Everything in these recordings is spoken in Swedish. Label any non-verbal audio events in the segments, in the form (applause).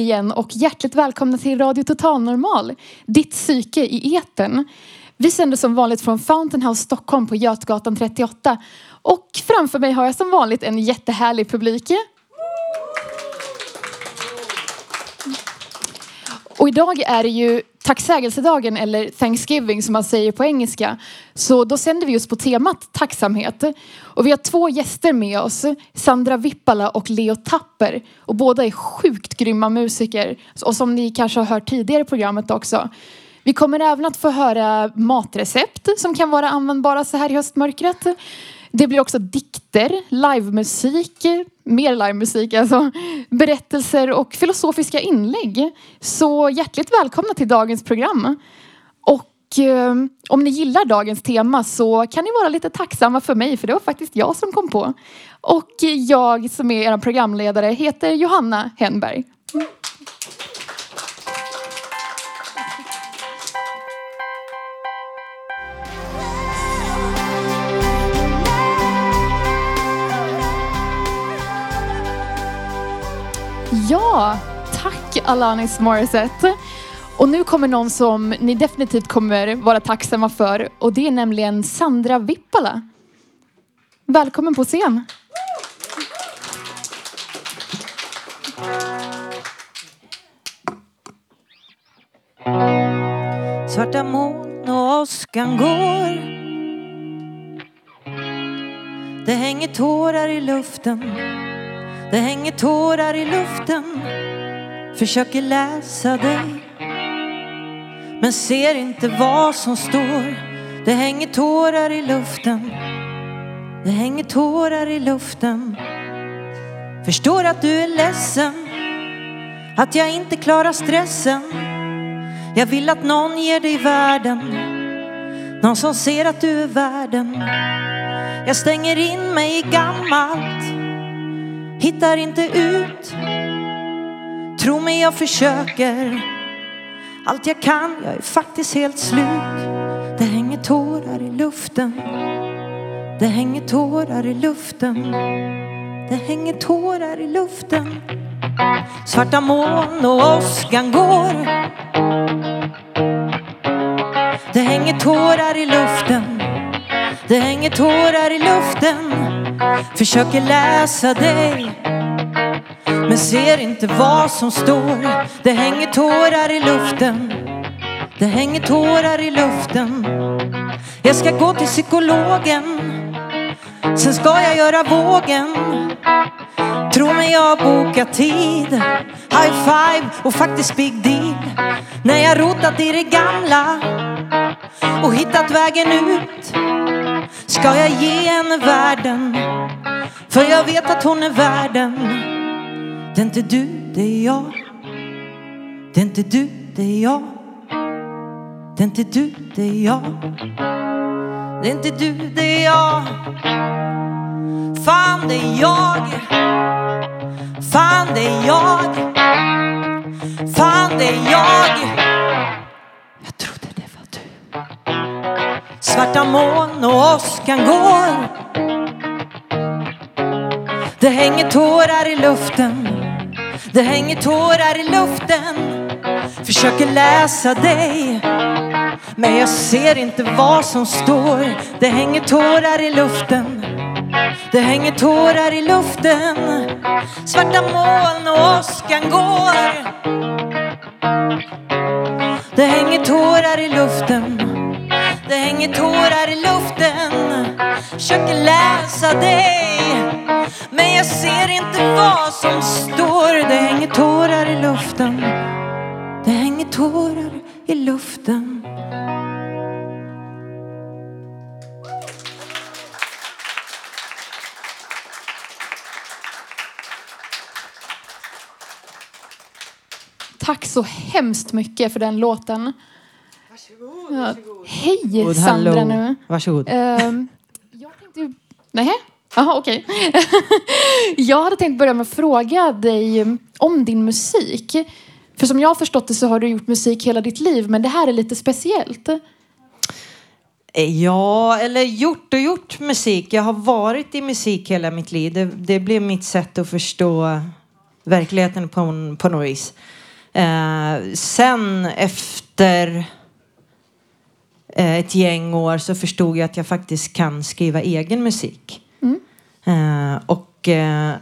Igen och hjärtligt välkomna till Radio Total Normal, ditt psyke i eten. Vi sänder som vanligt från Fountain House Stockholm på Götgatan 38 och framför mig har jag som vanligt en jättehärlig publik. Och idag är det ju tacksägelsedagen eller Thanksgiving som man säger på engelska. Så då sänder vi just på temat tacksamhet. Och vi har två gäster med oss, Sandra Vippala och Leo Tapper. Och båda är sjukt grymma musiker. Och som ni kanske har hört tidigare i programmet också. Vi kommer även att få höra matrecept som kan vara användbara så här i höstmörkret. Det blir också dikter, livemusik, mer livemusik alltså, berättelser och filosofiska inlägg. Så hjärtligt välkomna till dagens program. Och eh, om ni gillar dagens tema så kan ni vara lite tacksamma för mig för det var faktiskt jag som kom på. Och jag som är er programledare heter Johanna Henberg. Ja, tack Alanis Morissette. Och nu kommer någon som ni definitivt kommer vara tacksamma för och det är nämligen Sandra Vippala. Välkommen på scen. Svarta moln och åskan går Det hänger tårar i luften det hänger tårar i luften Försöker läsa dig. Men ser inte vad som står. Det hänger tårar i luften Det hänger tårar i luften. Förstår att du är ledsen Att jag inte klarar stressen. Jag vill att någon ger dig världen Någon som ser att du är värden Jag stänger in mig i gammalt. Hittar inte ut. Tro mig jag försöker. Allt jag kan, jag är faktiskt helt slut. Det hänger tårar i luften. Det hänger tårar i luften. Det hänger tårar i luften. Svarta moln och åskan går. Det hänger tårar i luften. Det hänger tårar i luften. Försöker läsa dig Men ser inte vad som står. Det hänger tårar i luften. Det hänger tårar i luften. Jag ska gå till psykologen. Sen ska jag göra vågen. Tro mig jag har bokat tid. High five och faktiskt big deal. När jag rotat i det gamla och hittat vägen ut ska jag ge henne världen. För jag vet att hon är värden Det är inte du, det är jag. Det är inte du, det är jag. Det är inte du, det är jag. Det är inte du, det är jag. Fan, det är jag. Fan, det är jag. Fan, det är jag. Jag trodde det var du. Svarta moln och åskan går. Det hänger tårar i luften. Det hänger tårar i luften. Försöker läsa dig. Men jag ser inte vad som står. Det hänger tårar i luften. Det hänger tårar i luften. Svarta moln och åskan går. Det hänger tårar i luften. Det hänger tårar i luften. Försöker läsa dig Men jag ser inte vad som står. Det hänger tårar i luften. Det hänger tårar i luften. Tack så hemskt mycket för den låten. Varsågod, varsågod. Hej God, Sandra hallå. nu. Varsågod. Ehm, jag tänkte... Nej? Jaha, okej. (laughs) jag hade tänkt börja med att fråga dig om din musik. För som jag har förstått det så har du gjort musik hela ditt liv, men det här är lite speciellt. Ja, eller gjort och gjort musik. Jag har varit i musik hela mitt liv. Det, det blev mitt sätt att förstå verkligheten på, på något vis. Eh, sen efter eh, ett gäng år så förstod jag att jag faktiskt kan skriva egen musik. Eh, och eh,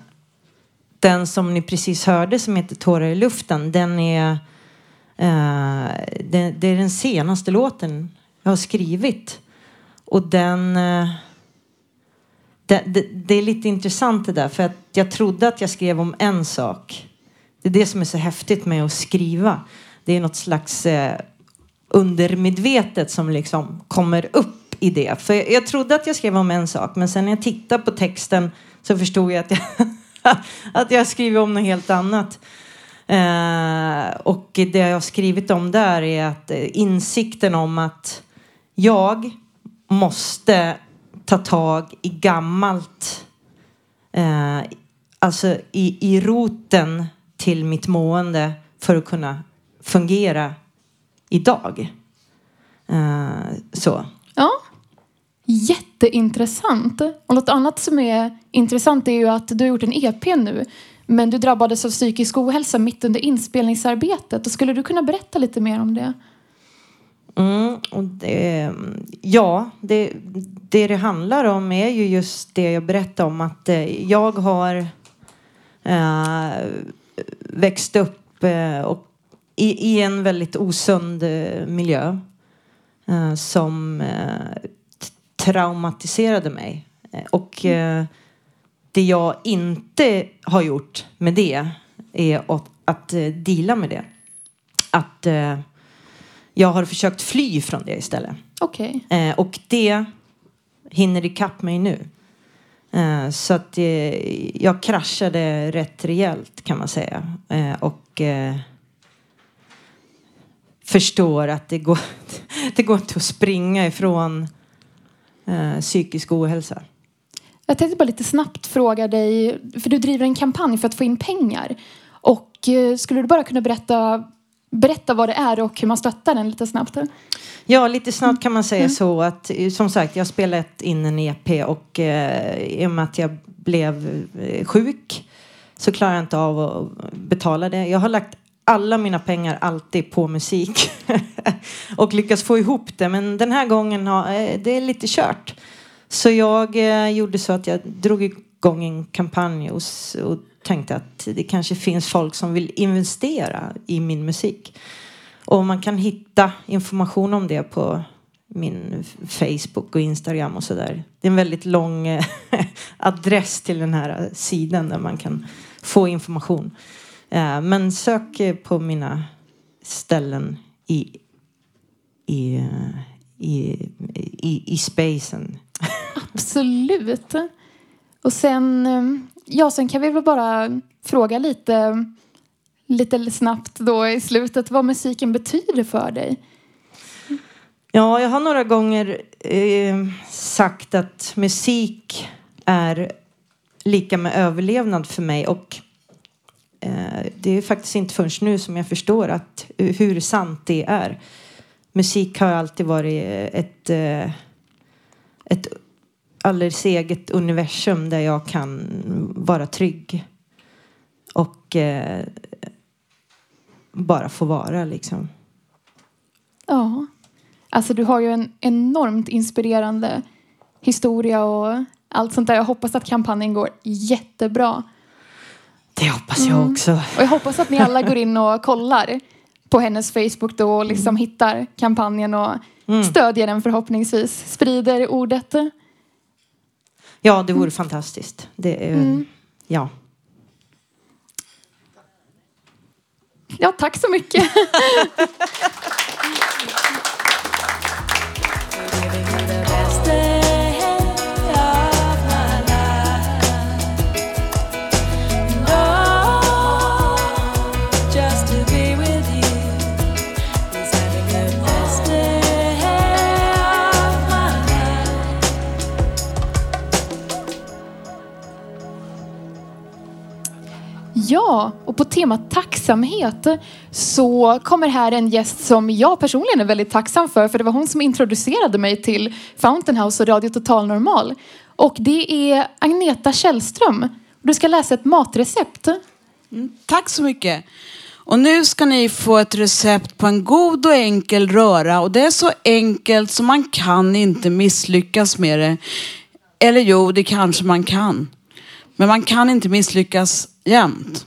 den som ni precis hörde som heter Tårar i luften, den är, eh, det, det är den senaste låten jag har skrivit. Och den... eh, Det, det, det är lite intressant det där, för att jag trodde att jag skrev om en sak. Det är det som är så häftigt med att skriva. Det är något slags eh, undermedvetet som liksom kommer upp i det. För jag, jag trodde att jag skrev om en sak, men sen när jag tittade på texten så förstod jag att jag, (laughs) att jag skriver om något helt annat. Eh, och det jag har skrivit om där är att eh, insikten om att jag måste ta tag i gammalt. Eh, alltså i, i roten till mitt mående för att kunna fungera idag. Eh, så. Ja. Jätteintressant. Och något annat som är intressant är ju att du har gjort en EP nu. Men du drabbades av psykisk ohälsa mitt under inspelningsarbetet. Och skulle du kunna berätta lite mer om det? Mm, och det, ja, det, det det handlar om är ju just det jag berättade om att eh, jag har eh, växt upp eh, och i, i en väldigt osund eh, miljö eh, som traumatiserade mig. Och det jag inte har gjort med det är att, att deala med det. Att jag har försökt fly från det istället. Eh, och det hinner ikapp mig nu. Eh, så att eh, jag kraschade rätt rejält kan man säga. Eh, och eh, förstår att det går, (laughs) det går inte att springa ifrån eh, psykisk ohälsa. Jag tänkte bara lite snabbt fråga dig, för du driver en kampanj för att få in pengar. Och eh, skulle du bara kunna berätta, berätta vad det är och hur man stöttar den lite snabbt? Ja, lite snabbt kan man säga så att eh, som sagt, jag spelat in en EP och eh, i och med att jag blev eh, sjuk så klarar jag inte av att betala det. Jag har lagt alla mina pengar alltid på musik (laughs) och lyckats få ihop det. Men den här gången har eh, det är lite kört. Så jag eh, gjorde så att jag drog igång en kampanj och, och tänkte att det kanske finns folk som vill investera i min musik. Och man kan hitta information om det på min Facebook och Instagram och sådär. Det är en väldigt lång eh, (laughs) adress till den här sidan där man kan få information. Eh, men sök på mina ställen i, i, eh, i, i, i spacen. (laughs) Absolut. Och sen, eh, ja, sen kan vi väl bara fråga lite, lite snabbt då i slutet vad musiken betyder för dig. Ja, jag har några gånger eh, sagt att musik är lika med överlevnad för mig och eh, det är faktiskt inte förrän nu som jag förstår att eh, hur sant det är. Musik har alltid varit ett, eh, ett alldeles eget universum där jag kan vara trygg och eh, bara få vara liksom. Ja. Alltså du har ju en enormt inspirerande historia och allt sånt där. Jag hoppas att kampanjen går jättebra. Det hoppas jag också. Och jag hoppas att ni alla går in och kollar på hennes Facebook då och liksom hittar kampanjen och stödjer den förhoppningsvis. Sprider ordet. Ja, det vore fantastiskt. Det är, Ja. Ja, tack så mycket. (laughs) Ja, och på temat tacksamhet så kommer här en gäst som jag personligen är väldigt tacksam för. För det var hon som introducerade mig till Fountain House och Radio Total Normal. Och det är Agneta Källström. Du ska läsa ett matrecept. Mm, tack så mycket. Och nu ska ni få ett recept på en god och enkel röra. Och det är så enkelt så man kan inte misslyckas med det. Eller jo, det kanske man kan. Men man kan inte misslyckas jämt.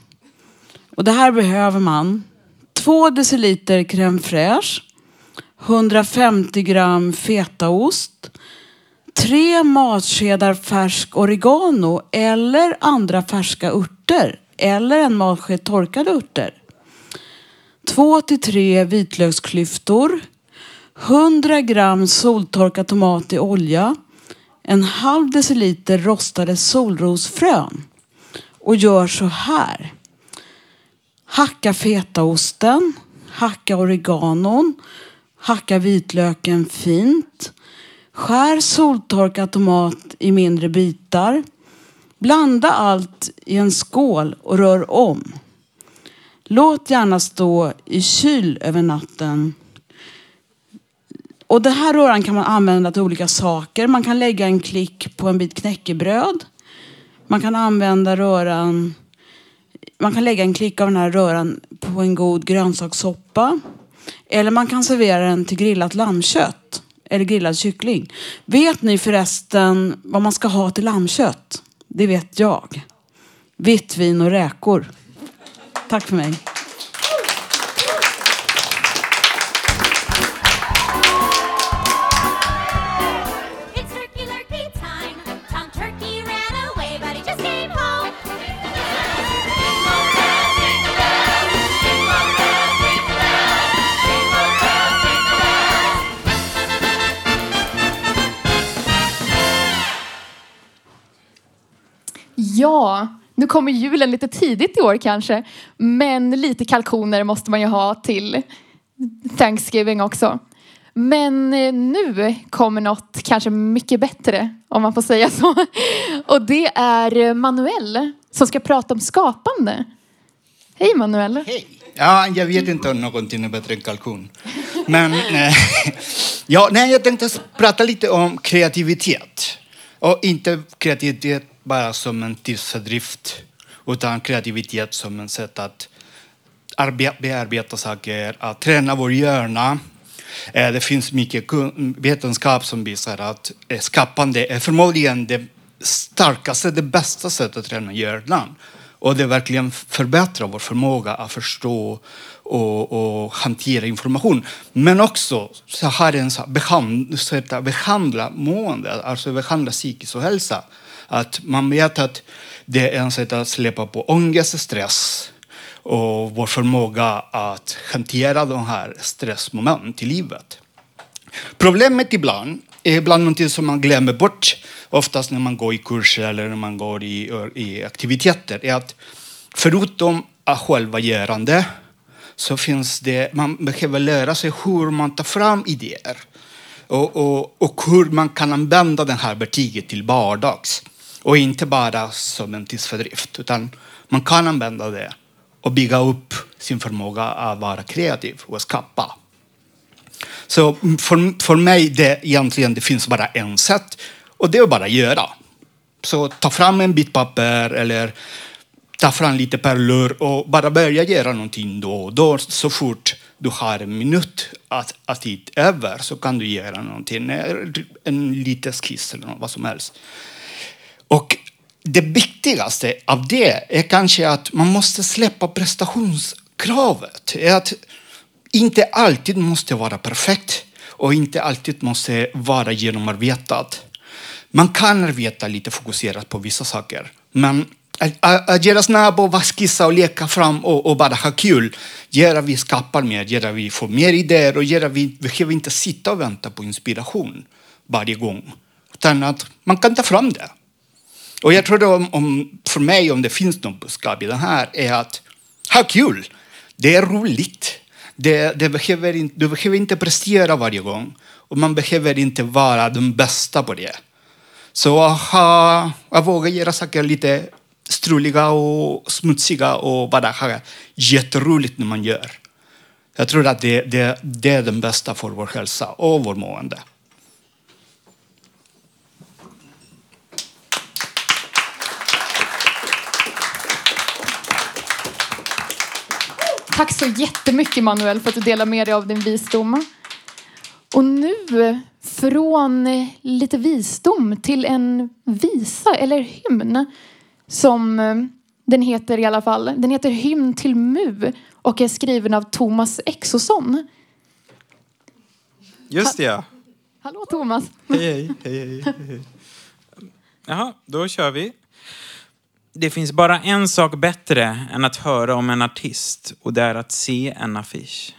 Och det här behöver man. 2 deciliter crème fraîche. 150 gram fetaost. 3 matskedar färsk oregano eller andra färska örter. Eller en matsked torkade örter. 2 till 3 vitlöksklyftor. 100 gram soltorkad tomat i olja en halv deciliter rostade solrosfrön och gör så här. Hacka fetaosten, hacka oreganon, hacka vitlöken fint. Skär soltorkad tomat i mindre bitar. Blanda allt i en skål och rör om. Låt gärna stå i kyl över natten och den här röran kan man använda till olika saker. Man kan lägga en klick på en bit knäckebröd. Man kan använda röran man kan lägga en klick av den här röran på en god grönsakssoppa. Eller man kan servera den till grillat lammkött. Eller grillad kyckling. Vet ni förresten vad man ska ha till lammkött? Det vet jag. Vitt vin och räkor. Tack för mig. Ja, nu kommer julen lite tidigt i år kanske. Men lite kalkoner måste man ju ha till Thanksgiving också. Men eh, nu kommer något kanske mycket bättre, om man får säga så. (laughs) Och det är eh, Manuel som ska prata om skapande. Hej Manuel! Hej! Ja, jag vet inte om någonting är bättre än kalkon. Men eh, (laughs) ja, nej, jag tänkte prata lite om kreativitet. Och inte kreativitet bara som en tidsfördrift utan kreativitet som ett sätt att bearbeta saker, att träna vår hjärna. Eh, det finns mycket vetenskap som visar att eh, skapande är förmodligen det starkaste, det bästa sättet att träna hjärnan. Och det verkligen förbättrar vår förmåga att förstå och, och hantera information. Men också så har en så behandla, behandla mående, alltså behandla psykisk ohälsa. Att man vet att det är en sätt att släppa på ångest och stress och vår förmåga att hantera de här stressmoment i livet. Problemet ibland är ibland något som man glömmer bort, oftast när man går i kurser eller när man går i, i aktiviteter, är att förutom att själva görande så finns det, man behöver lära sig hur man tar fram idéer och, och, och hur man kan använda det här betyget till vardags. Och inte bara som en tidsfördrift, utan man kan använda det och bygga upp sin förmåga att vara kreativ och skapa. Så för, för mig det egentligen det finns bara en sätt och det är bara att göra. Så ta fram en bit papper eller ta fram lite pärlor och bara börja göra någonting då och då. Så fort du har en minut att, att tid över så kan du göra någonting, en liten skiss eller vad som helst. Och det viktigaste av det är kanske att man måste släppa prestationskravet. Att inte alltid måste vara perfekt och inte alltid måste vara genomarbetat. Man kan arbeta lite fokuserat på vissa saker, men att, att göra snabb och skissa och leka fram och, och, bara ha kul gör att vi skapar mer, gör att vi får mer idéer och gör att vi behöver inte sitta och vänta på inspiration varje gång. Utan att man kan ta fram det. Och jag tror om, om, för mig, om det finns något budskap i den här, är att ha kul. Det är roligt. Det, det behöver in, du behöver inte prestera varje gång och man behöver inte vara den bästa på det. Så ha, att våga göra saker lite struliga och smutsiga och bara ha jätteroligt när man gör. Jag tror att det, det, det är den bästa för vår hälsa och vår mående. Tack så jättemycket Manuel för att du delar med dig av din visdom. Och nu från lite visdom till en visa eller hymn som eh, den heter i alla fall. Den heter Hymn till Mu och är skriven av Thomas Exosson. Just det ja. Hallå Thomas! Hej, hej, hej, hej. Jaha, då kör vi. Det finns bara en sak bättre än att höra om en artist och det är att se en affisch.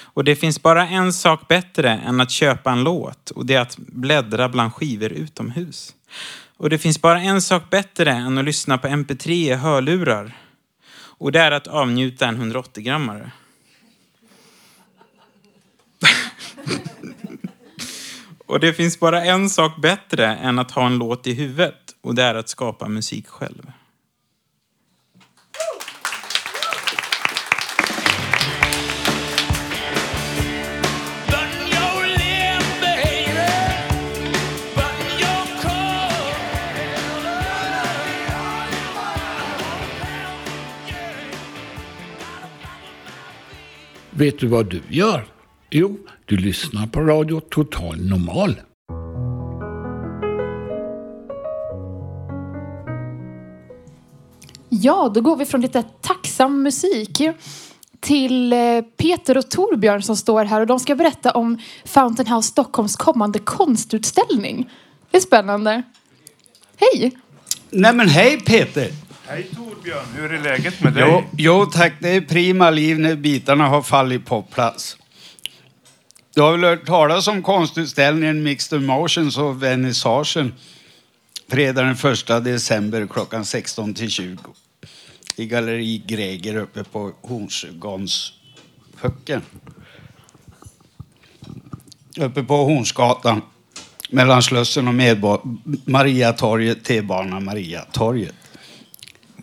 Och det finns bara en sak bättre än att köpa en låt och det är att bläddra bland skivor utomhus. Och det finns bara en sak bättre än att lyssna på MP3 i hörlurar. Och det är att avnjuta en 180-grammare. (laughs) och det finns bara en sak bättre än att ha en låt i huvudet och det är att skapa musik själv. Vet du vad du gör? Jo, du lyssnar på Radio Total Normal. Ja, då går vi från lite tacksam musik till eh, Peter och Torbjörn som står här och de ska berätta om Fountain House Stockholms kommande konstutställning. Det är spännande. Hej! Nej men hej Peter! Hej Torbjörn, hur är läget med dig? Jo, jo tack, det är prima liv när bitarna har fallit på plats. Du har väl hört talas om konstutställningen Mixed Emotions och vernissagen fredag den 1 december klockan 16 till 20 i Galleri Greger uppe på Hornsgånshöcken. Uppe på Hornsgatan mellan Slussen och Medbo- Mariatorget, T-bana Mariatorget.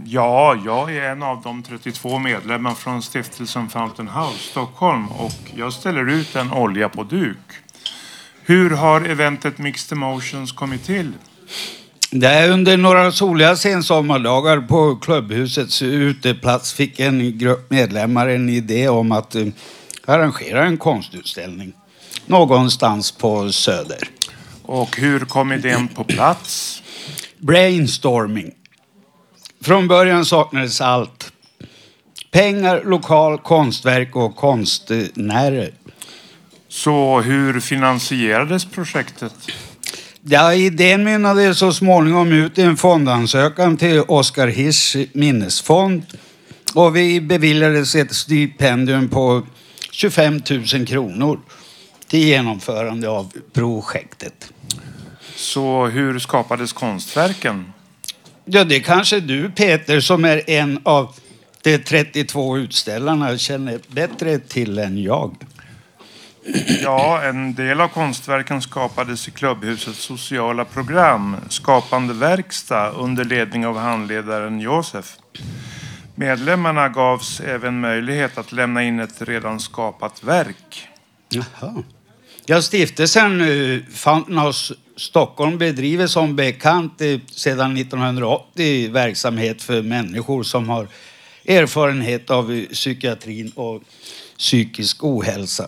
Ja, jag är en av de 32 medlemmarna från stiftelsen Fountain House Stockholm och jag ställer ut en olja på duk. Hur har eventet Mixed Emotions kommit till? Det är under några soliga sensommardagar på klubbhusets uteplats fick en grupp medlemmar en idé om att eh, arrangera en konstutställning någonstans på Söder. Och hur kom idén på plats? Brainstorming. Från början saknades allt. Pengar, lokal, konstverk och konstnärer. Så hur finansierades projektet? Ja, idén mynnade så småningom ut i en fondansökan till Oskar Hirsch minnesfond. Och vi beviljades ett stipendium på 25 000 kronor till genomförande av projektet. Så hur skapades konstverken? Ja, det kanske du Peter som är en av de 32 utställarna känner bättre till än jag. Ja, en del av konstverken skapades i klubbhusets sociala program Skapande verkstad under ledning av handledaren Josef. Medlemmarna gavs även möjlighet att lämna in ett redan skapat verk. Jaha. Ja, stiftelsen eh, Fountainhouse Stockholm bedriver som bekant eh, sedan 1980 verksamhet för människor som har erfarenhet av eh, psykiatrin och psykisk ohälsa.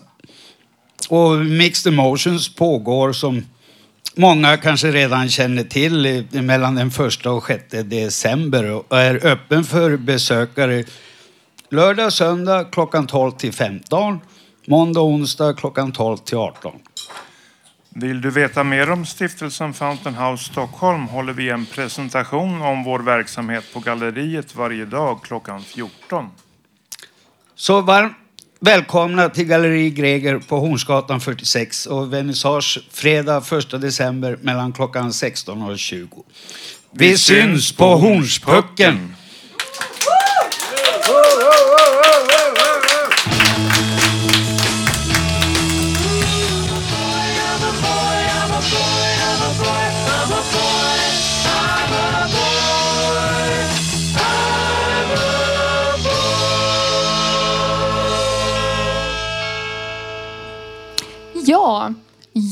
Och Mixed Emotions pågår som många kanske redan känner till eh, mellan den första och sjätte december och är öppen för besökare lördag, söndag klockan 12 till 15, måndag och onsdag klockan 12 till 18. Vill du veta mer om stiftelsen Fountain House Stockholm håller vi en presentation om vår verksamhet på galleriet varje dag klockan 14. Så varmt välkomna till Galleri Greger på Hornsgatan 46 och vernissage fredag 1 december mellan klockan 16 och 20. Vi, syns på Hornspucken!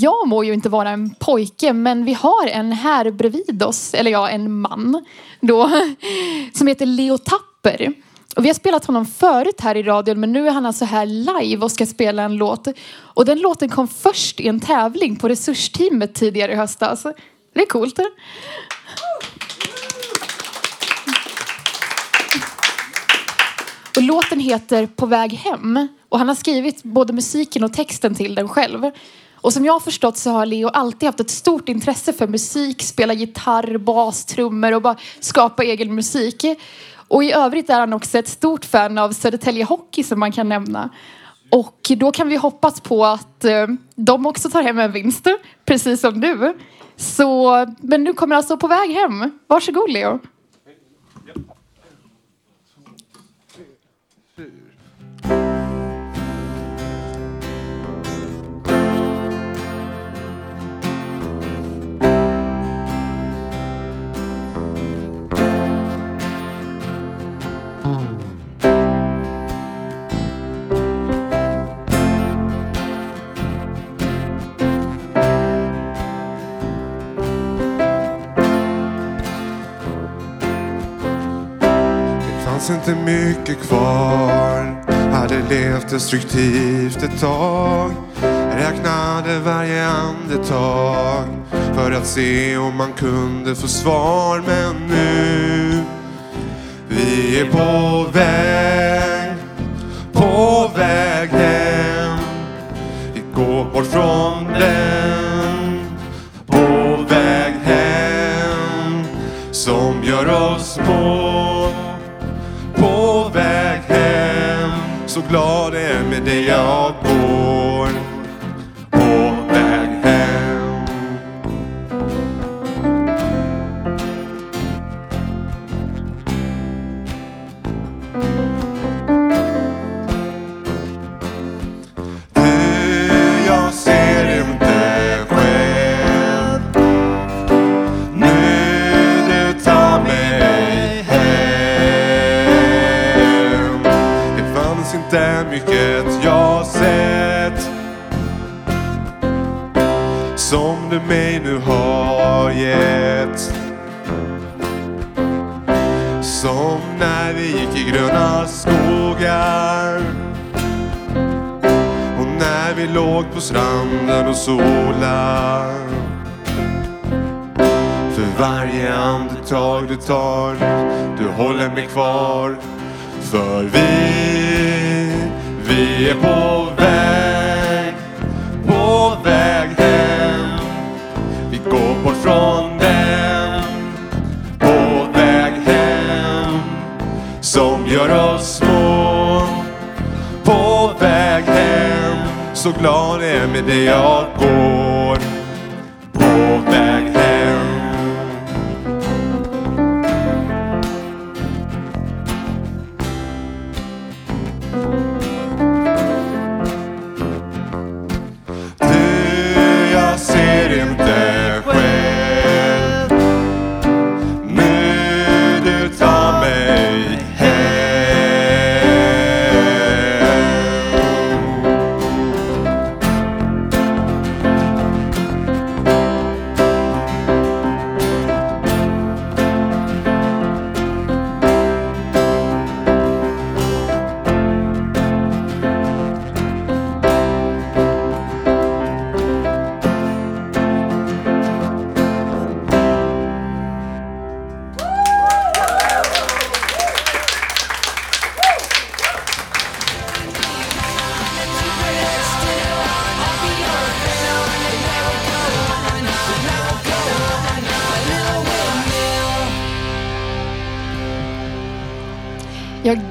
Jag må ju inte vara en pojke men vi har en här bredvid oss, eller ja, en man då, (laughs) som heter Leo Tapper. Och vi har spelat honom förut här i radion men nu är han alltså här live och ska spela en låt. Och den låten kom först i en tävling på resursteamet tidigare i höstas. Det är coolt. Och låten heter På väg hem. Och han har skrivit både musiken och texten till den själv. Och som jag har förstått så har Leo alltid haft ett stort intresse för musik, spela gitarr, bas, trummor och bara skapa egen musik. Och i övrigt är han också ett stort fan av Södertälje Hockey som man kan nämna. Och då kan vi hoppas på att eh, de också tar hem en vinst, precis som du. Så, men nu kommer alltså på väg hem. Varsågod Leo. Finns fanns inte mycket kvar. Hade levt destruktivt ett tag. Räknade varje andetag. För att se om man kunde få svar. Men nu Vi är på väg. På väg hem. Vi går bort från den. På väg hem. Som gör oss små på Så glad är med det jag går Som du mig nu har gett. Som när vi gick i gröna skogar. Och när vi låg på stranden och sola För varje andetag du tar Du håller mig kvar. För vi Vi är på väg På väg från den På väg hem Som gör oss små. På väg hem Så glad är med det jag går På väg.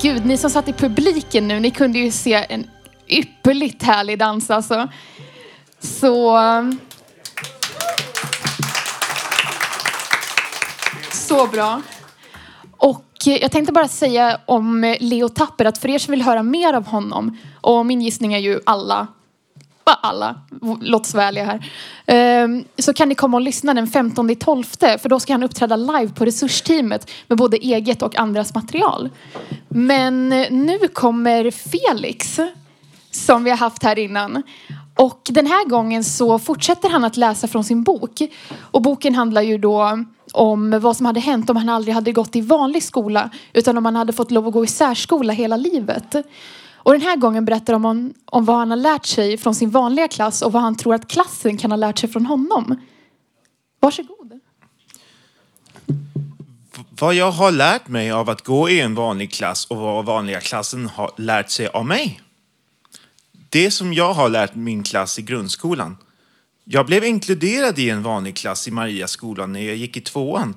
Gud, ni som satt i publiken nu, ni kunde ju se en ypperligt härlig dans alltså. Så... Så bra. Och eh, jag tänkte bara säga om eh, Leo Tapper att för er som vill höra mer av honom, och min gissning är ju alla, bara alla, låt oss vara ärliga här, ehm, så kan ni komma och lyssna den 15 12 för då ska han uppträda live på resursteamet med både eget och andras material. Men eh, nu kommer Felix som vi har haft här innan. Och den här gången så fortsätter han att läsa från sin bok. Och boken handlar ju då om vad som hade hänt om han aldrig hade gått i vanlig skola utan om han hade fått lov att gå i särskola hela livet. Och den här gången berättar de om, om vad han har lärt sig från sin vanliga klass och vad han tror att klassen kan ha lärt sig från honom. Varsågod. Vad jag har lärt mig av att gå i en vanlig klass och vad vanliga klassen har lärt sig av mig. Det som jag har lärt min klass i grundskolan. Jag blev inkluderad i en vanlig klass i Mariaskolan när jag gick i tvåan.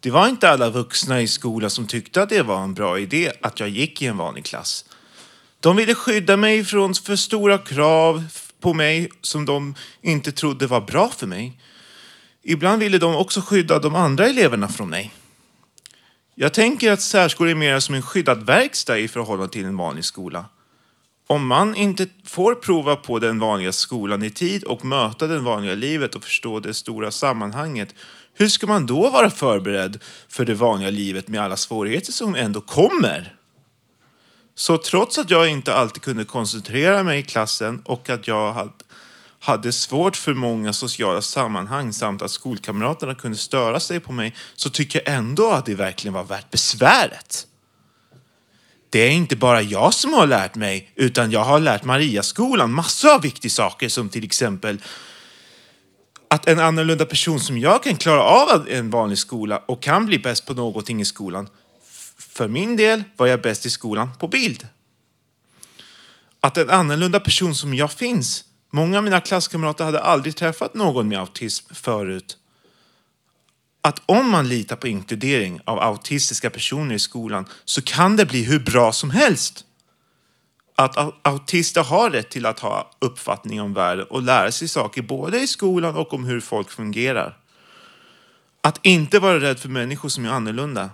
Det var inte alla vuxna i skolan som tyckte att det var en bra idé att jag gick i en vanlig klass. De ville skydda mig från för stora krav på mig som de inte trodde var bra för mig. Ibland ville de också skydda de andra eleverna från mig. Jag tänker att särskolan är mer som en skyddad verkstad i förhållande till en vanlig skola. Om man inte får prova på den vanliga skolan i tid och möta det vanliga livet och förstå det stora sammanhanget, hur ska man då vara förberedd för det vanliga livet med alla svårigheter som ändå kommer? Så trots att jag inte alltid kunde koncentrera mig i klassen och att jag hade svårt för många sociala sammanhang samt att skolkamraterna kunde störa sig på mig så tycker jag ändå att det verkligen var värt besväret. Det är inte bara jag som har lärt mig, utan jag har lärt Mariaskolan massor av viktiga saker som till exempel att en annorlunda person som jag kan klara av en vanlig skola och kan bli bäst på någonting i skolan. För min del var jag bäst i skolan på bild. Att en annorlunda person som jag finns. Många av mina klasskamrater hade aldrig träffat någon med autism förut att om man litar på inkludering av autistiska personer i skolan så kan det bli hur bra som helst. Att autister har rätt till att ha uppfattning om världen och lära sig saker både i skolan och om hur folk fungerar. Att inte vara rädd för människor som är annorlunda.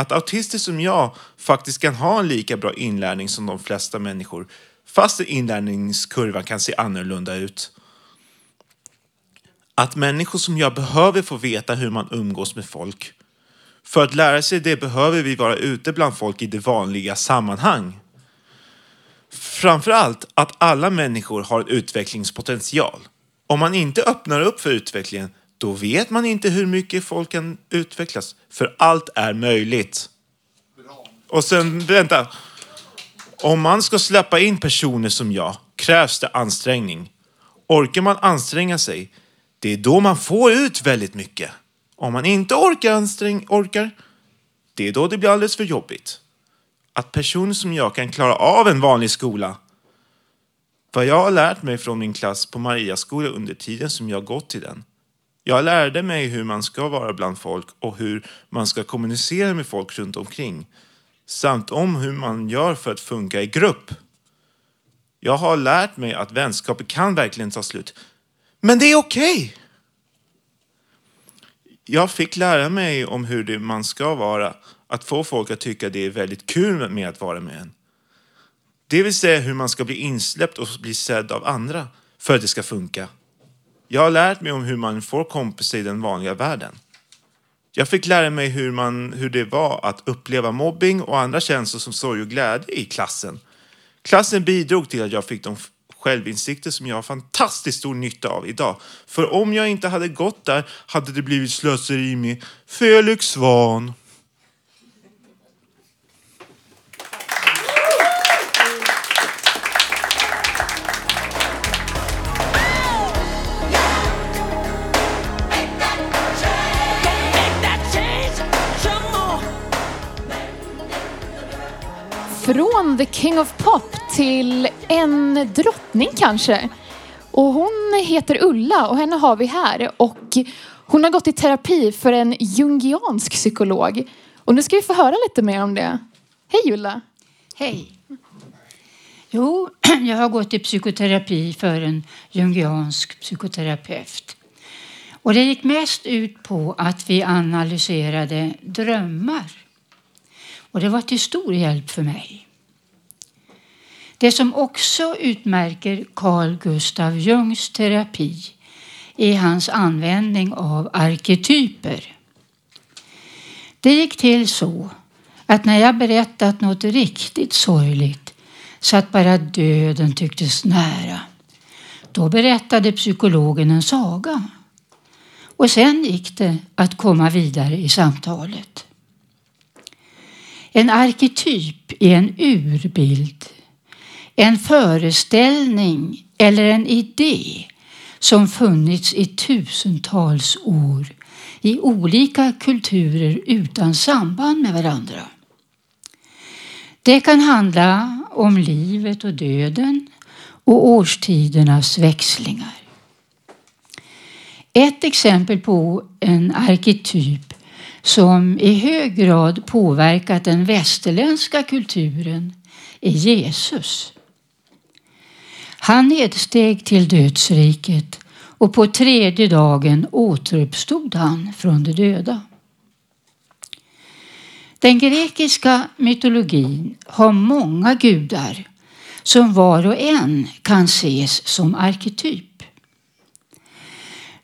Att autister som jag faktiskt kan ha en lika bra inlärning som de flesta människor fast inlärningskurvan kan se annorlunda ut. Att människor som jag behöver få veta hur man umgås med folk. För att lära sig det behöver vi vara ute bland folk i det vanliga sammanhang. Framförallt att alla människor har en utvecklingspotential. Om man inte öppnar upp för utvecklingen, då vet man inte hur mycket folk kan utvecklas. För allt är möjligt. Och sen, vänta. Om man ska släppa in personer som jag krävs det ansträngning. Orkar man anstränga sig det är då man får ut väldigt mycket. Om man inte orkar, ansträng, orkar, det är då det blir alldeles för jobbigt. Att personer som jag kan klara av en vanlig skola. Vad jag har lärt mig från min klass på Mariaskola under tiden som jag gått till den. Jag lärde mig hur man ska vara bland folk och hur man ska kommunicera med folk runt omkring. Samt om hur man gör för att funka i grupp. Jag har lärt mig att vänskaper kan verkligen ta slut. Men det är okej. Okay. Jag fick lära mig om hur det man ska vara. Att få folk att tycka det är väldigt kul med att vara med en. Det vill säga hur man ska bli insläppt och bli sedd av andra för att det ska funka. Jag har lärt mig om hur man får kompisar i den vanliga världen. Jag fick lära mig hur, man, hur det var att uppleva mobbing och andra känslor som sorg och glädje i klassen. Klassen bidrog till att jag fick de självinsikter som jag har fantastiskt stor nytta av idag. För om jag inte hade gått där hade det blivit slöseri med Felix Svan. Från The King of Pop till en drottning kanske. Och hon heter Ulla och henne har vi här. Och hon har gått i terapi för en jungiansk psykolog. Och nu ska vi få höra lite mer om det. Hej Ulla! Hej! Jo, (clears throat) jag har gått i psykoterapi för en jungiansk psykoterapeut. Och det gick mest ut på att vi analyserade drömmar. Och det var till stor hjälp för mig. Det som också utmärker Carl Gustav Jungs terapi är hans användning av arketyper. Det gick till så att när jag berättat något riktigt sorgligt så att bara döden tycktes nära Då berättade psykologen en saga. Och sen gick det att komma vidare i samtalet. En arketyp är en urbild, en föreställning eller en idé som funnits i tusentals år i olika kulturer utan samband med varandra. Det kan handla om livet och döden och årstidernas växlingar. Ett exempel på en arketyp som i hög grad påverkat den västerländska kulturen är Jesus. Han nedsteg till dödsriket och på tredje dagen återuppstod han från de döda. Den grekiska mytologin har många gudar som var och en kan ses som arketyp.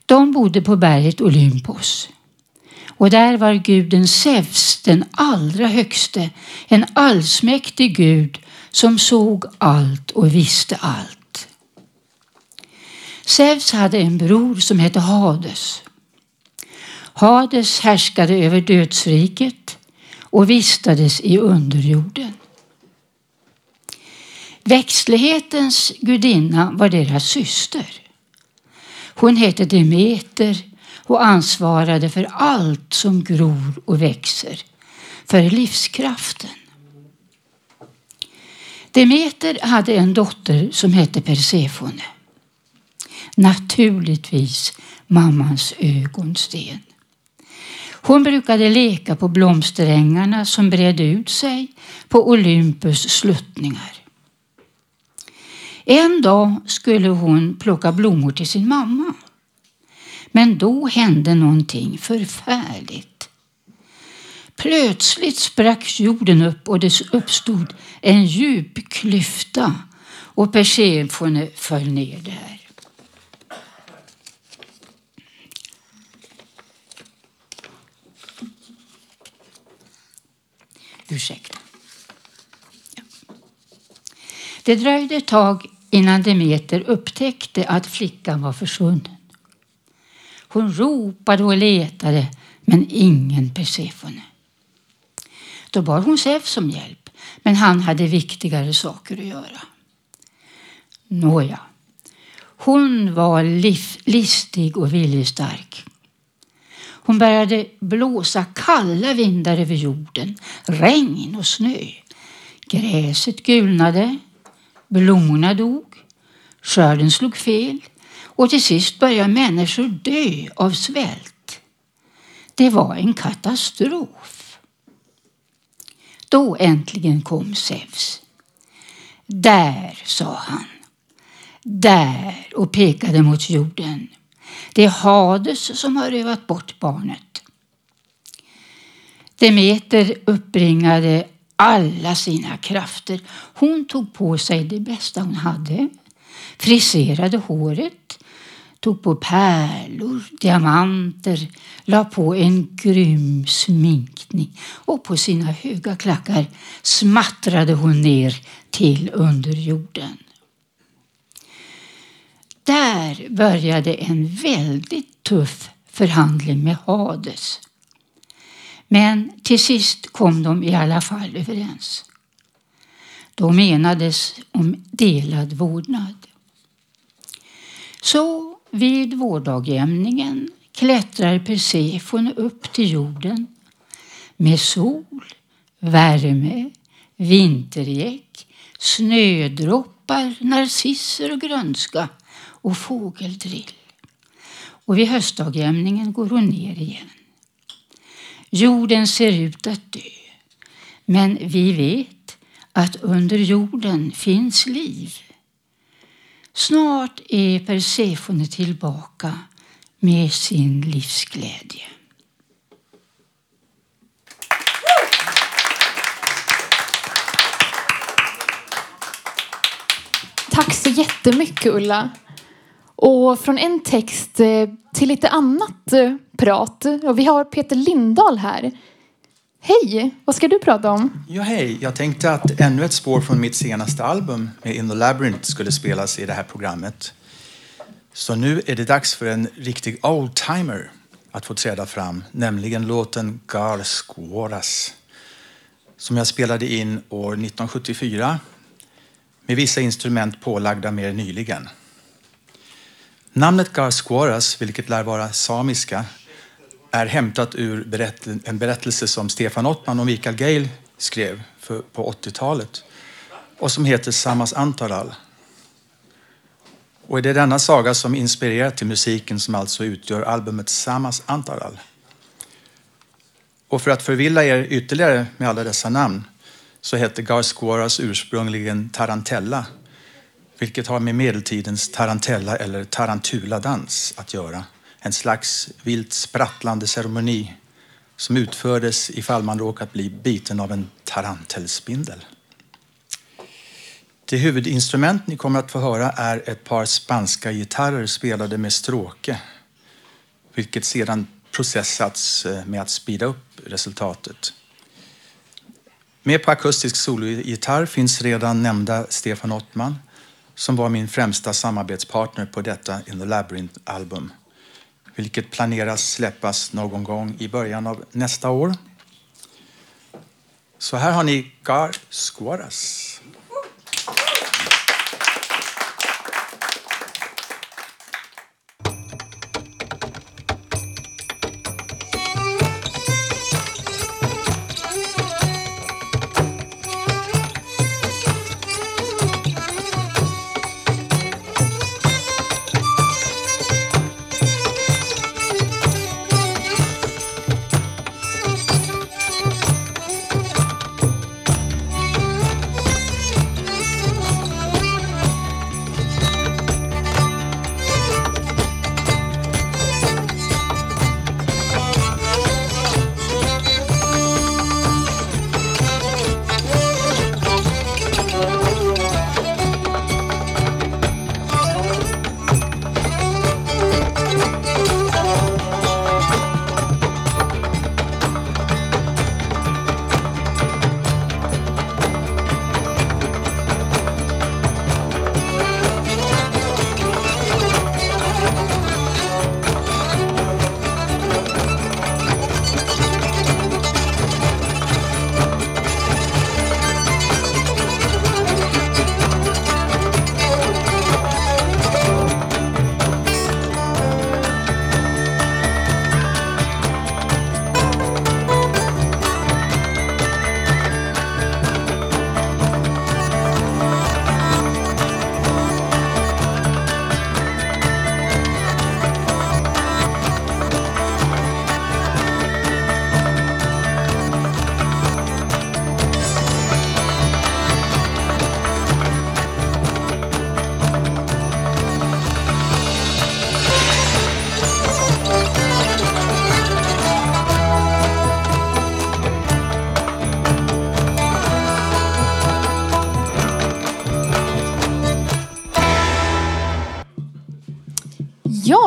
De bodde på berget Olympos. Och där var guden Zeus den allra högste, en allsmäktig gud som såg allt och visste allt. Zeus hade en bror som hette Hades. Hades härskade över dödsriket och vistades i underjorden. Växtlighetens gudinna var deras syster. Hon hette Demeter och ansvarade för allt som gror och växer, för livskraften. Demeter hade en dotter som hette Persefone. Naturligtvis mammans ögonsten. Hon brukade leka på blomsterängarna som bredde ut sig på Olympus sluttningar. En dag skulle hon plocka blommor till sin mamma. Men då hände någonting förfärligt. Plötsligt sprack jorden upp och det uppstod en djup klyfta och Persefone föll ner där. Ursäkta. Ja. Det dröjde ett tag innan Demeter upptäckte att flickan var försvunnen. Hon ropade och letade, men ingen Persefone. Då bad hon Zeus om hjälp, men han hade viktigare saker att göra. Nåja, hon var listig och viljestark. Hon började blåsa kalla vindar över jorden, regn och snö. Gräset gulnade, blommorna dog, skörden slog fel och till sist började människor dö av svält. Det var en katastrof. Då äntligen kom Zeus. Där, sa han. Där och pekade mot jorden. Det är Hades som har rövat bort barnet. Demeter uppbringade alla sina krafter. Hon tog på sig det bästa hon hade, friserade håret, tog på pärlor, diamanter, la på en grym sminkning och på sina höga klackar smattrade hon ner till underjorden. Där började en väldigt tuff förhandling med Hades. Men till sist kom de i alla fall överens. Då menades om delad vårdnad. Så vid vårdagjämningen klättrar Persefone upp till jorden med sol, värme, vintergäck, snödroppar, narcisser och grönska och fågeldrill. Och vid höstdagjämningen går hon ner igen. Jorden ser ut att dö. Men vi vet att under jorden finns liv. Snart är Persefone tillbaka med sin livsglädje. Tack så jättemycket Ulla. Och från en text eh, till lite annat eh, prat. Och vi har Peter Lindahl här. Hej! Vad ska du prata om? Ja, hej. Jag tänkte att ännu ett spår från mitt senaste album med In the Labyrinth skulle spelas i det här programmet. Så nu är det dags för en riktig oldtimer att få träda fram, nämligen låten Gar Squaras som jag spelade in år 1974 med vissa instrument pålagda mer nyligen. Namnet Gar Squaras, vilket lär vara samiska, är hämtat ur berätt en berättelse som Stefan Ottman och Mikael Geil skrev för, på 80-talet och som heter Samas Antaral. Och det är denna saga som inspirerat till musiken som alltså utgör albumet Samas Antaral. Och för att förvilla er ytterligare med alla dessa namn så hette Garsquaras ursprungligen Tarantella, vilket har med medeltidens tarantella eller tarantula-dans att göra. En slags vilt sprattlande ceremoni som utfördes ifall man råkat bli biten av en tarantelspindel. Det huvudinstrument ni kommer att få höra är ett par spanska gitarrer spelade med stråke, vilket sedan processats eh, med att speeda upp resultatet. Med på akustisk sologitarr finns redan nämnda Stefan Ottman som var min främsta samarbetspartner på detta In the Labyrinth-album vilket planeras släppas någon gång i början av nästa år. Så här har ni Gar Squaras.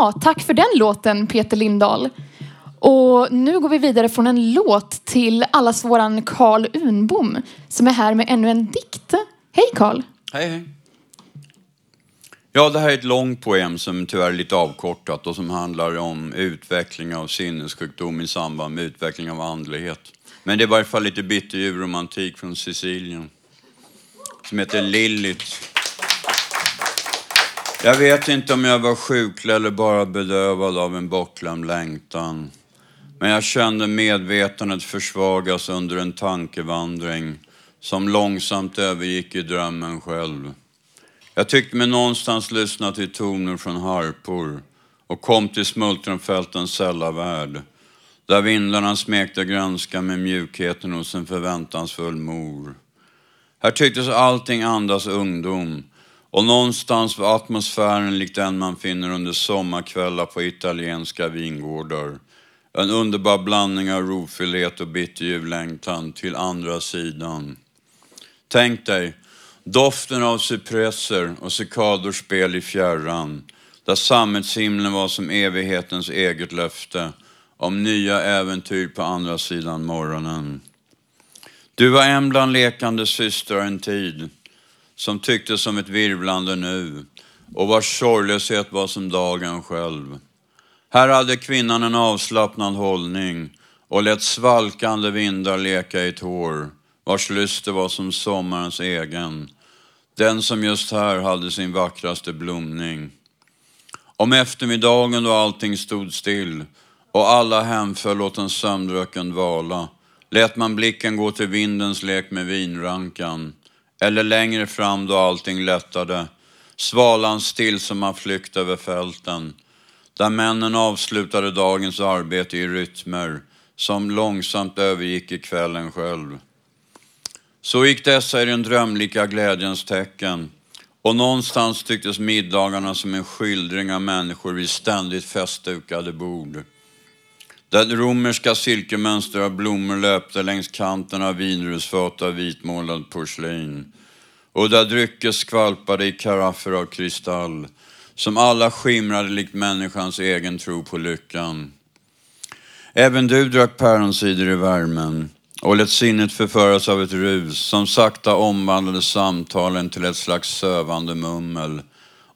Ja, tack för den låten Peter Lindahl. Och nu går vi vidare från en låt till allas våran Karl Unbom som är här med ännu en dikt. Hej Karl! Hej, hej. Ja, det här är ett långt poem som tyvärr är lite avkortat och som handlar om utveckling av sinnessjukdom i samband med utveckling av andlighet. Men det är i varje fall lite bitterljuv romantik från Sicilien. Som heter Lilith. Jag vet inte om jag var sjuklig eller bara bedövad av en bortglömd längtan. Men jag kände medvetandet försvagas under en tankevandring som långsamt övergick i drömmen själv. Jag tyckte mig någonstans lyssna till toner från harpor och kom till smultronfältens sällavärld där vindarna smekte grönska med mjukheten hos en förväntansfull mor. Här tycktes allting andas ungdom och någonstans var atmosfären lik den man finner under sommarkvällar på italienska vingårdar. En underbar blandning av rofilet och bitterljuv längtan till andra sidan. Tänk dig doften av cypresser och cikadors spel i fjärran. Där sammetshimlen var som evighetens eget löfte om nya äventyr på andra sidan morgonen. Du var en bland lekande systrar en tid som tycktes som ett virvlande nu och vars sorglöshet var som dagen själv. Här hade kvinnan en avslappnad hållning och lät svalkande vindar leka i tår, vars lyster var som sommarens egen. Den som just här hade sin vackraste blomning. Om eftermiddagen då allting stod still och alla hemföll åt en sömndrucken dvala lät man blicken gå till vindens lek med vinrankan. Eller längre fram då allting lättade, svalan still som man flykt över fälten, där männen avslutade dagens arbete i rytmer som långsamt övergick i kvällen själv. Så gick dessa i den drömlika glädjens tecken och någonstans tycktes middagarna som en skildring av människor vid ständigt festdukade bord. Där romerska silkemönster av blommor löpte längs kanten av vinrusfat av vitmålad porslin. Och där drycker skvalpade i karaffer av kristall, som alla skimrade likt människans egen tro på lyckan. Även du drack päronsider i värmen och lät sinnet förföras av ett rus som sakta omvandlade samtalen till ett slags sövande mummel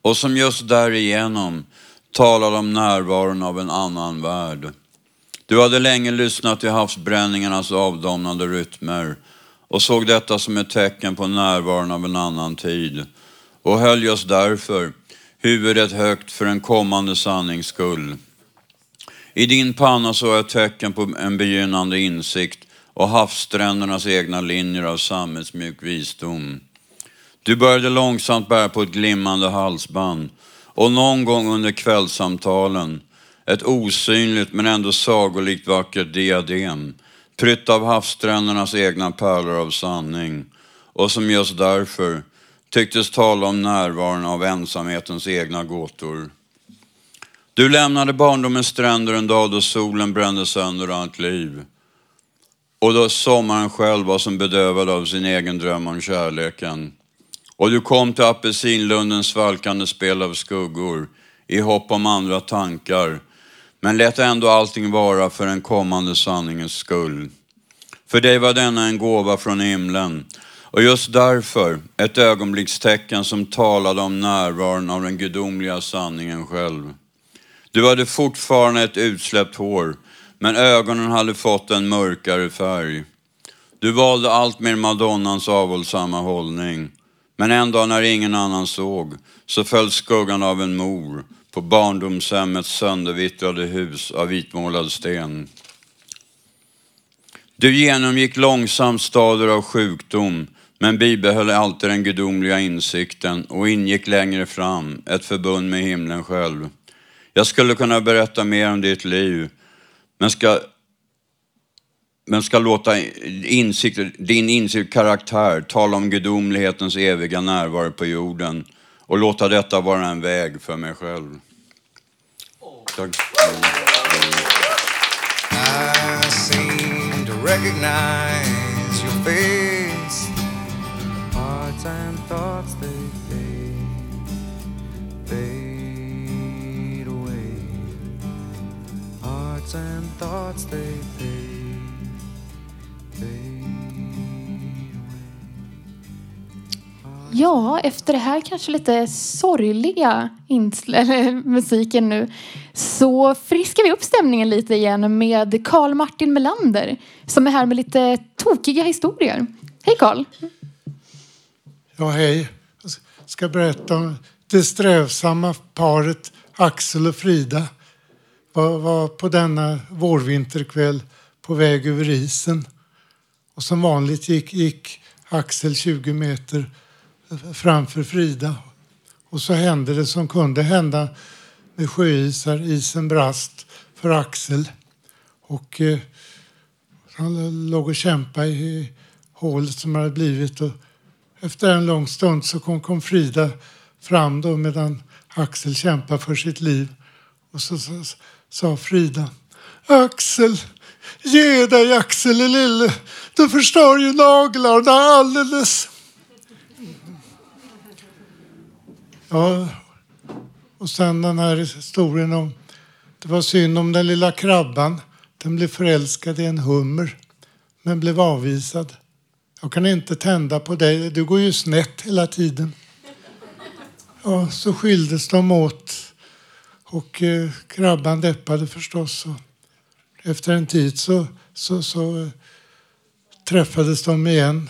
och som just därigenom talade om närvaron av en annan värld. Du hade länge lyssnat till havsbränningarnas avdomnande rytmer och såg detta som ett tecken på närvaron av en annan tid och höll just därför huvudet högt för en kommande sannings skull. I din panna såg jag tecken på en begynnande insikt och havssträndernas egna linjer av sammetsmjuk visdom. Du började långsamt bära på ett glimmande halsband och någon gång under kvällssamtalen ett osynligt men ändå sagolikt vackert diadem, prytt av havssträndernas egna pärlor av sanning och som just därför tycktes tala om närvaron av ensamhetens egna gåtor. Du lämnade barndomens stränder en dag då solen brände sönder allt liv. Och då sommaren själv var som bedövad av sin egen dröm om kärleken. Och du kom till apelsinlundens svalkande spel av skuggor i hopp om andra tankar men lät ändå allting vara för den kommande sanningens skull. För dig var denna en gåva från himlen och just därför ett ögonblickstecken som talade om närvaron av den gudomliga sanningen själv. Du hade fortfarande ett utsläppt hår, men ögonen hade fått en mörkare färg. Du valde allt mer madonnans avhållsamma hållning. Men en dag när ingen annan såg, så föll skuggan av en mor på barndomshemmets söndervittrade hus av vitmålad sten. Du genomgick långsamt stader av sjukdom, men bibehöll alltid den gudomliga insikten och ingick längre fram ett förbund med himlen själv. Jag skulle kunna berätta mer om ditt liv, men ska, men ska låta insikt, din insikt karaktär tala om gudomlighetens eviga närvaro på jorden och låta detta vara en väg för mig själv. Tack. I seem to recognize your face. Hearts and thoughts they fade, fade away. Hearts and thoughts they fade, Ja, efter det här kanske lite sorgliga (laughs) musiken nu så friskar vi upp stämningen lite igen med Karl Martin Melander som är här med lite tokiga historier. Hej Karl! Ja, hej. Jag ska berätta om det strävsamma paret Axel och Frida var, var på denna vårvinterkväll på väg över isen. Och som vanligt gick, gick Axel 20 meter framför Frida. Och så hände det som kunde hända med sjöisar. Isen brast för Axel. Och eh, han låg och kämpade i hålet som hade blivit. Och efter en lång stund så kom, kom Frida fram då medan Axel kämpade för sitt liv. Och så sa Frida Axel, ge dig Axel lille. Du förstör ju naglarna alldeles. Ja, och sen den här historien om det var synd om den lilla krabban. Den blev förälskad i en hummer men blev avvisad. Jag kan inte tända på dig. Du går ju snett hela tiden. ja, så skildes de åt. Och eh, krabban deppade förstås. Och efter en tid så, så, så eh, träffades de igen.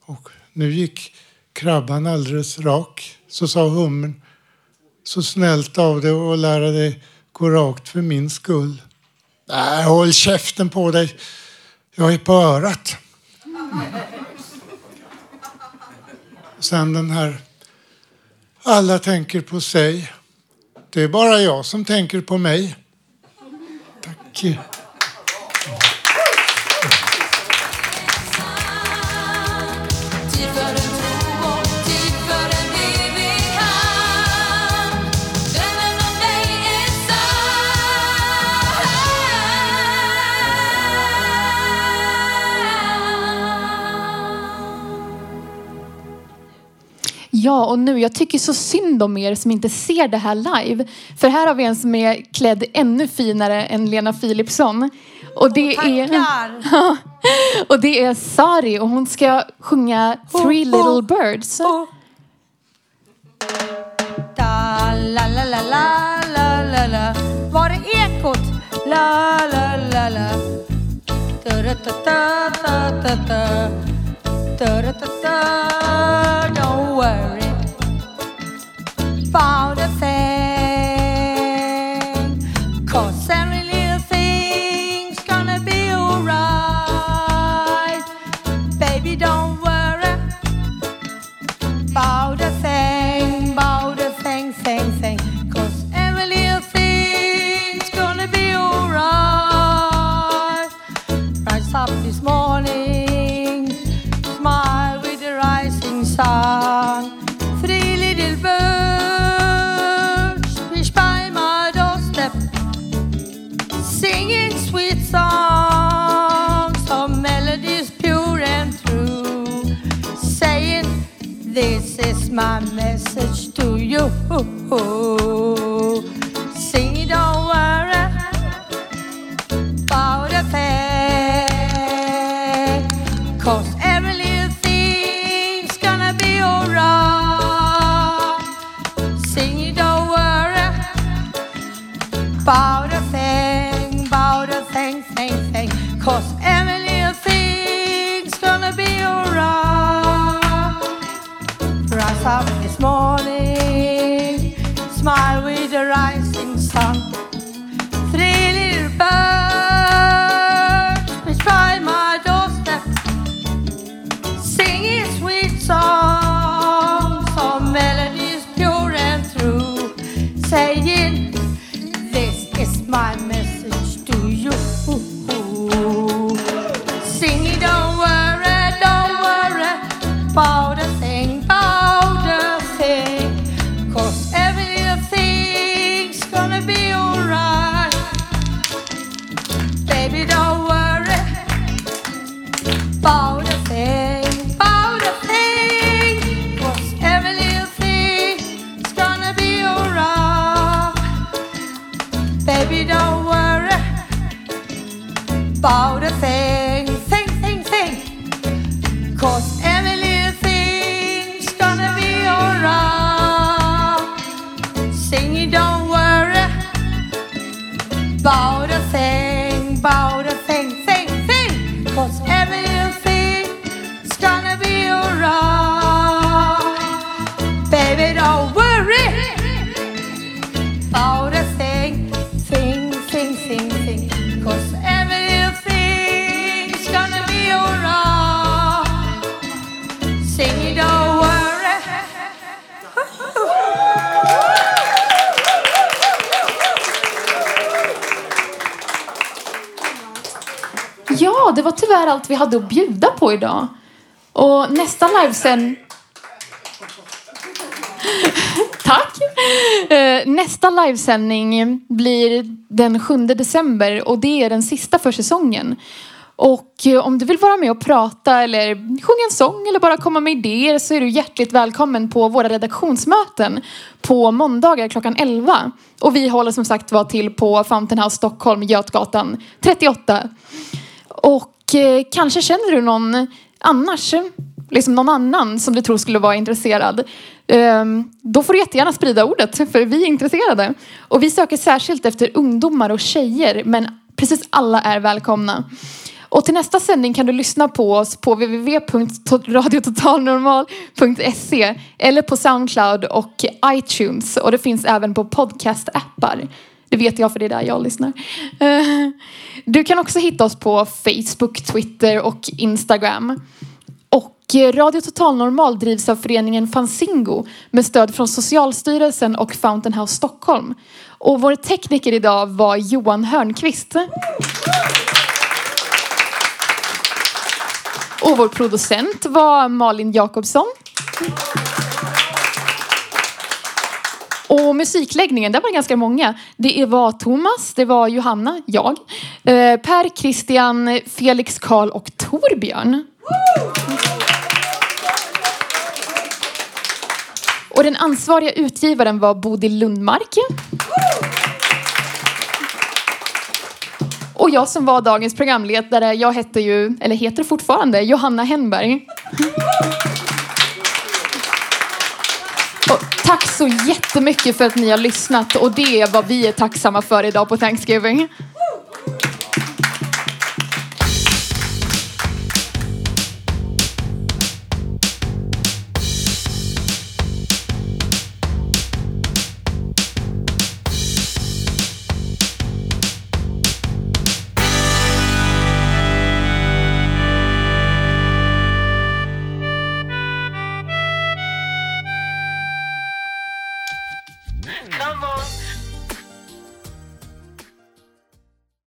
Och nu gick krabban alldeles rak. Så sa hummern, så snällt av dig att lära dig gå rakt för min skull. Nej, håll käften på dig. Jag är på örat. Sen den här alla tänker på sig. Det är bara jag som tänker på mig. Tack. Ja, och nu, jag tycker så synd om er som inte ser det här live. För här har vi en som är klädd ännu finare än Lena Philipsson. Och det är... (laughs) och det är Sari och hon ska sjunga Three Little Birds. Da, la, la, la, la, la, la. Var är ekot? La, la, la, la. Da-da-da-da-da-da-da. Da-da-da-da. Don't worry about a thing. Cause every little thing's gonna be alright. Baby, don't worry about a thing, about a thing, thing, thing. Cause every little thing's gonna be alright. Rise up this morning, smile with the rising sun. my mess. about a thing. thing, thing, thing. Cause allt vi hade att bjuda på idag. Och nästa livesändning. (laughs) Tack! Eh, nästa livesändning blir den 7 december och det är den sista för säsongen. Och eh, om du vill vara med och prata eller sjunga en sång eller bara komma med idéer så är du hjärtligt välkommen på våra redaktionsmöten på måndagar klockan 11. Och vi håller som sagt var till på Fountain House Stockholm, Götgatan 38. Och Eh, kanske känner du någon annars liksom någon annan som du tror skulle vara intresserad. Ehm, då får du jättegärna sprida ordet för vi är intresserade. Och vi söker särskilt efter ungdomar och tjejer men precis alla är välkomna. Och till nästa sändning kan du lyssna på oss på www.radiototalnormal.se eller på Soundcloud och iTunes. Och det finns även på podcast-appar. Det vet jag för det är där jag lyssnar. Eh, du kan också hitta oss på Facebook, Twitter och Instagram. Och eh, Radio Total Normal drivs av föreningen Fanzingo med stöd från Socialstyrelsen och Fountain House Stockholm. Och vår tekniker idag var Johan Hörnqvist. Och vår producent var Malin Jakobsson. Och musikläggningen, där var det ganska många. Det var Thomas, det var Johanna, jag, eh, Per, Christian, Felix, Karl och Torbjörn. Och den ansvariga utgivaren var Bodil Lundmark. Och jag som var dagens programledare, jag hette ju, eller heter fortfarande, Johanna Henberg. Och tack så jättemycket för att ni har lyssnat och det är vad vi är tacksamma för idag på Thanksgiving.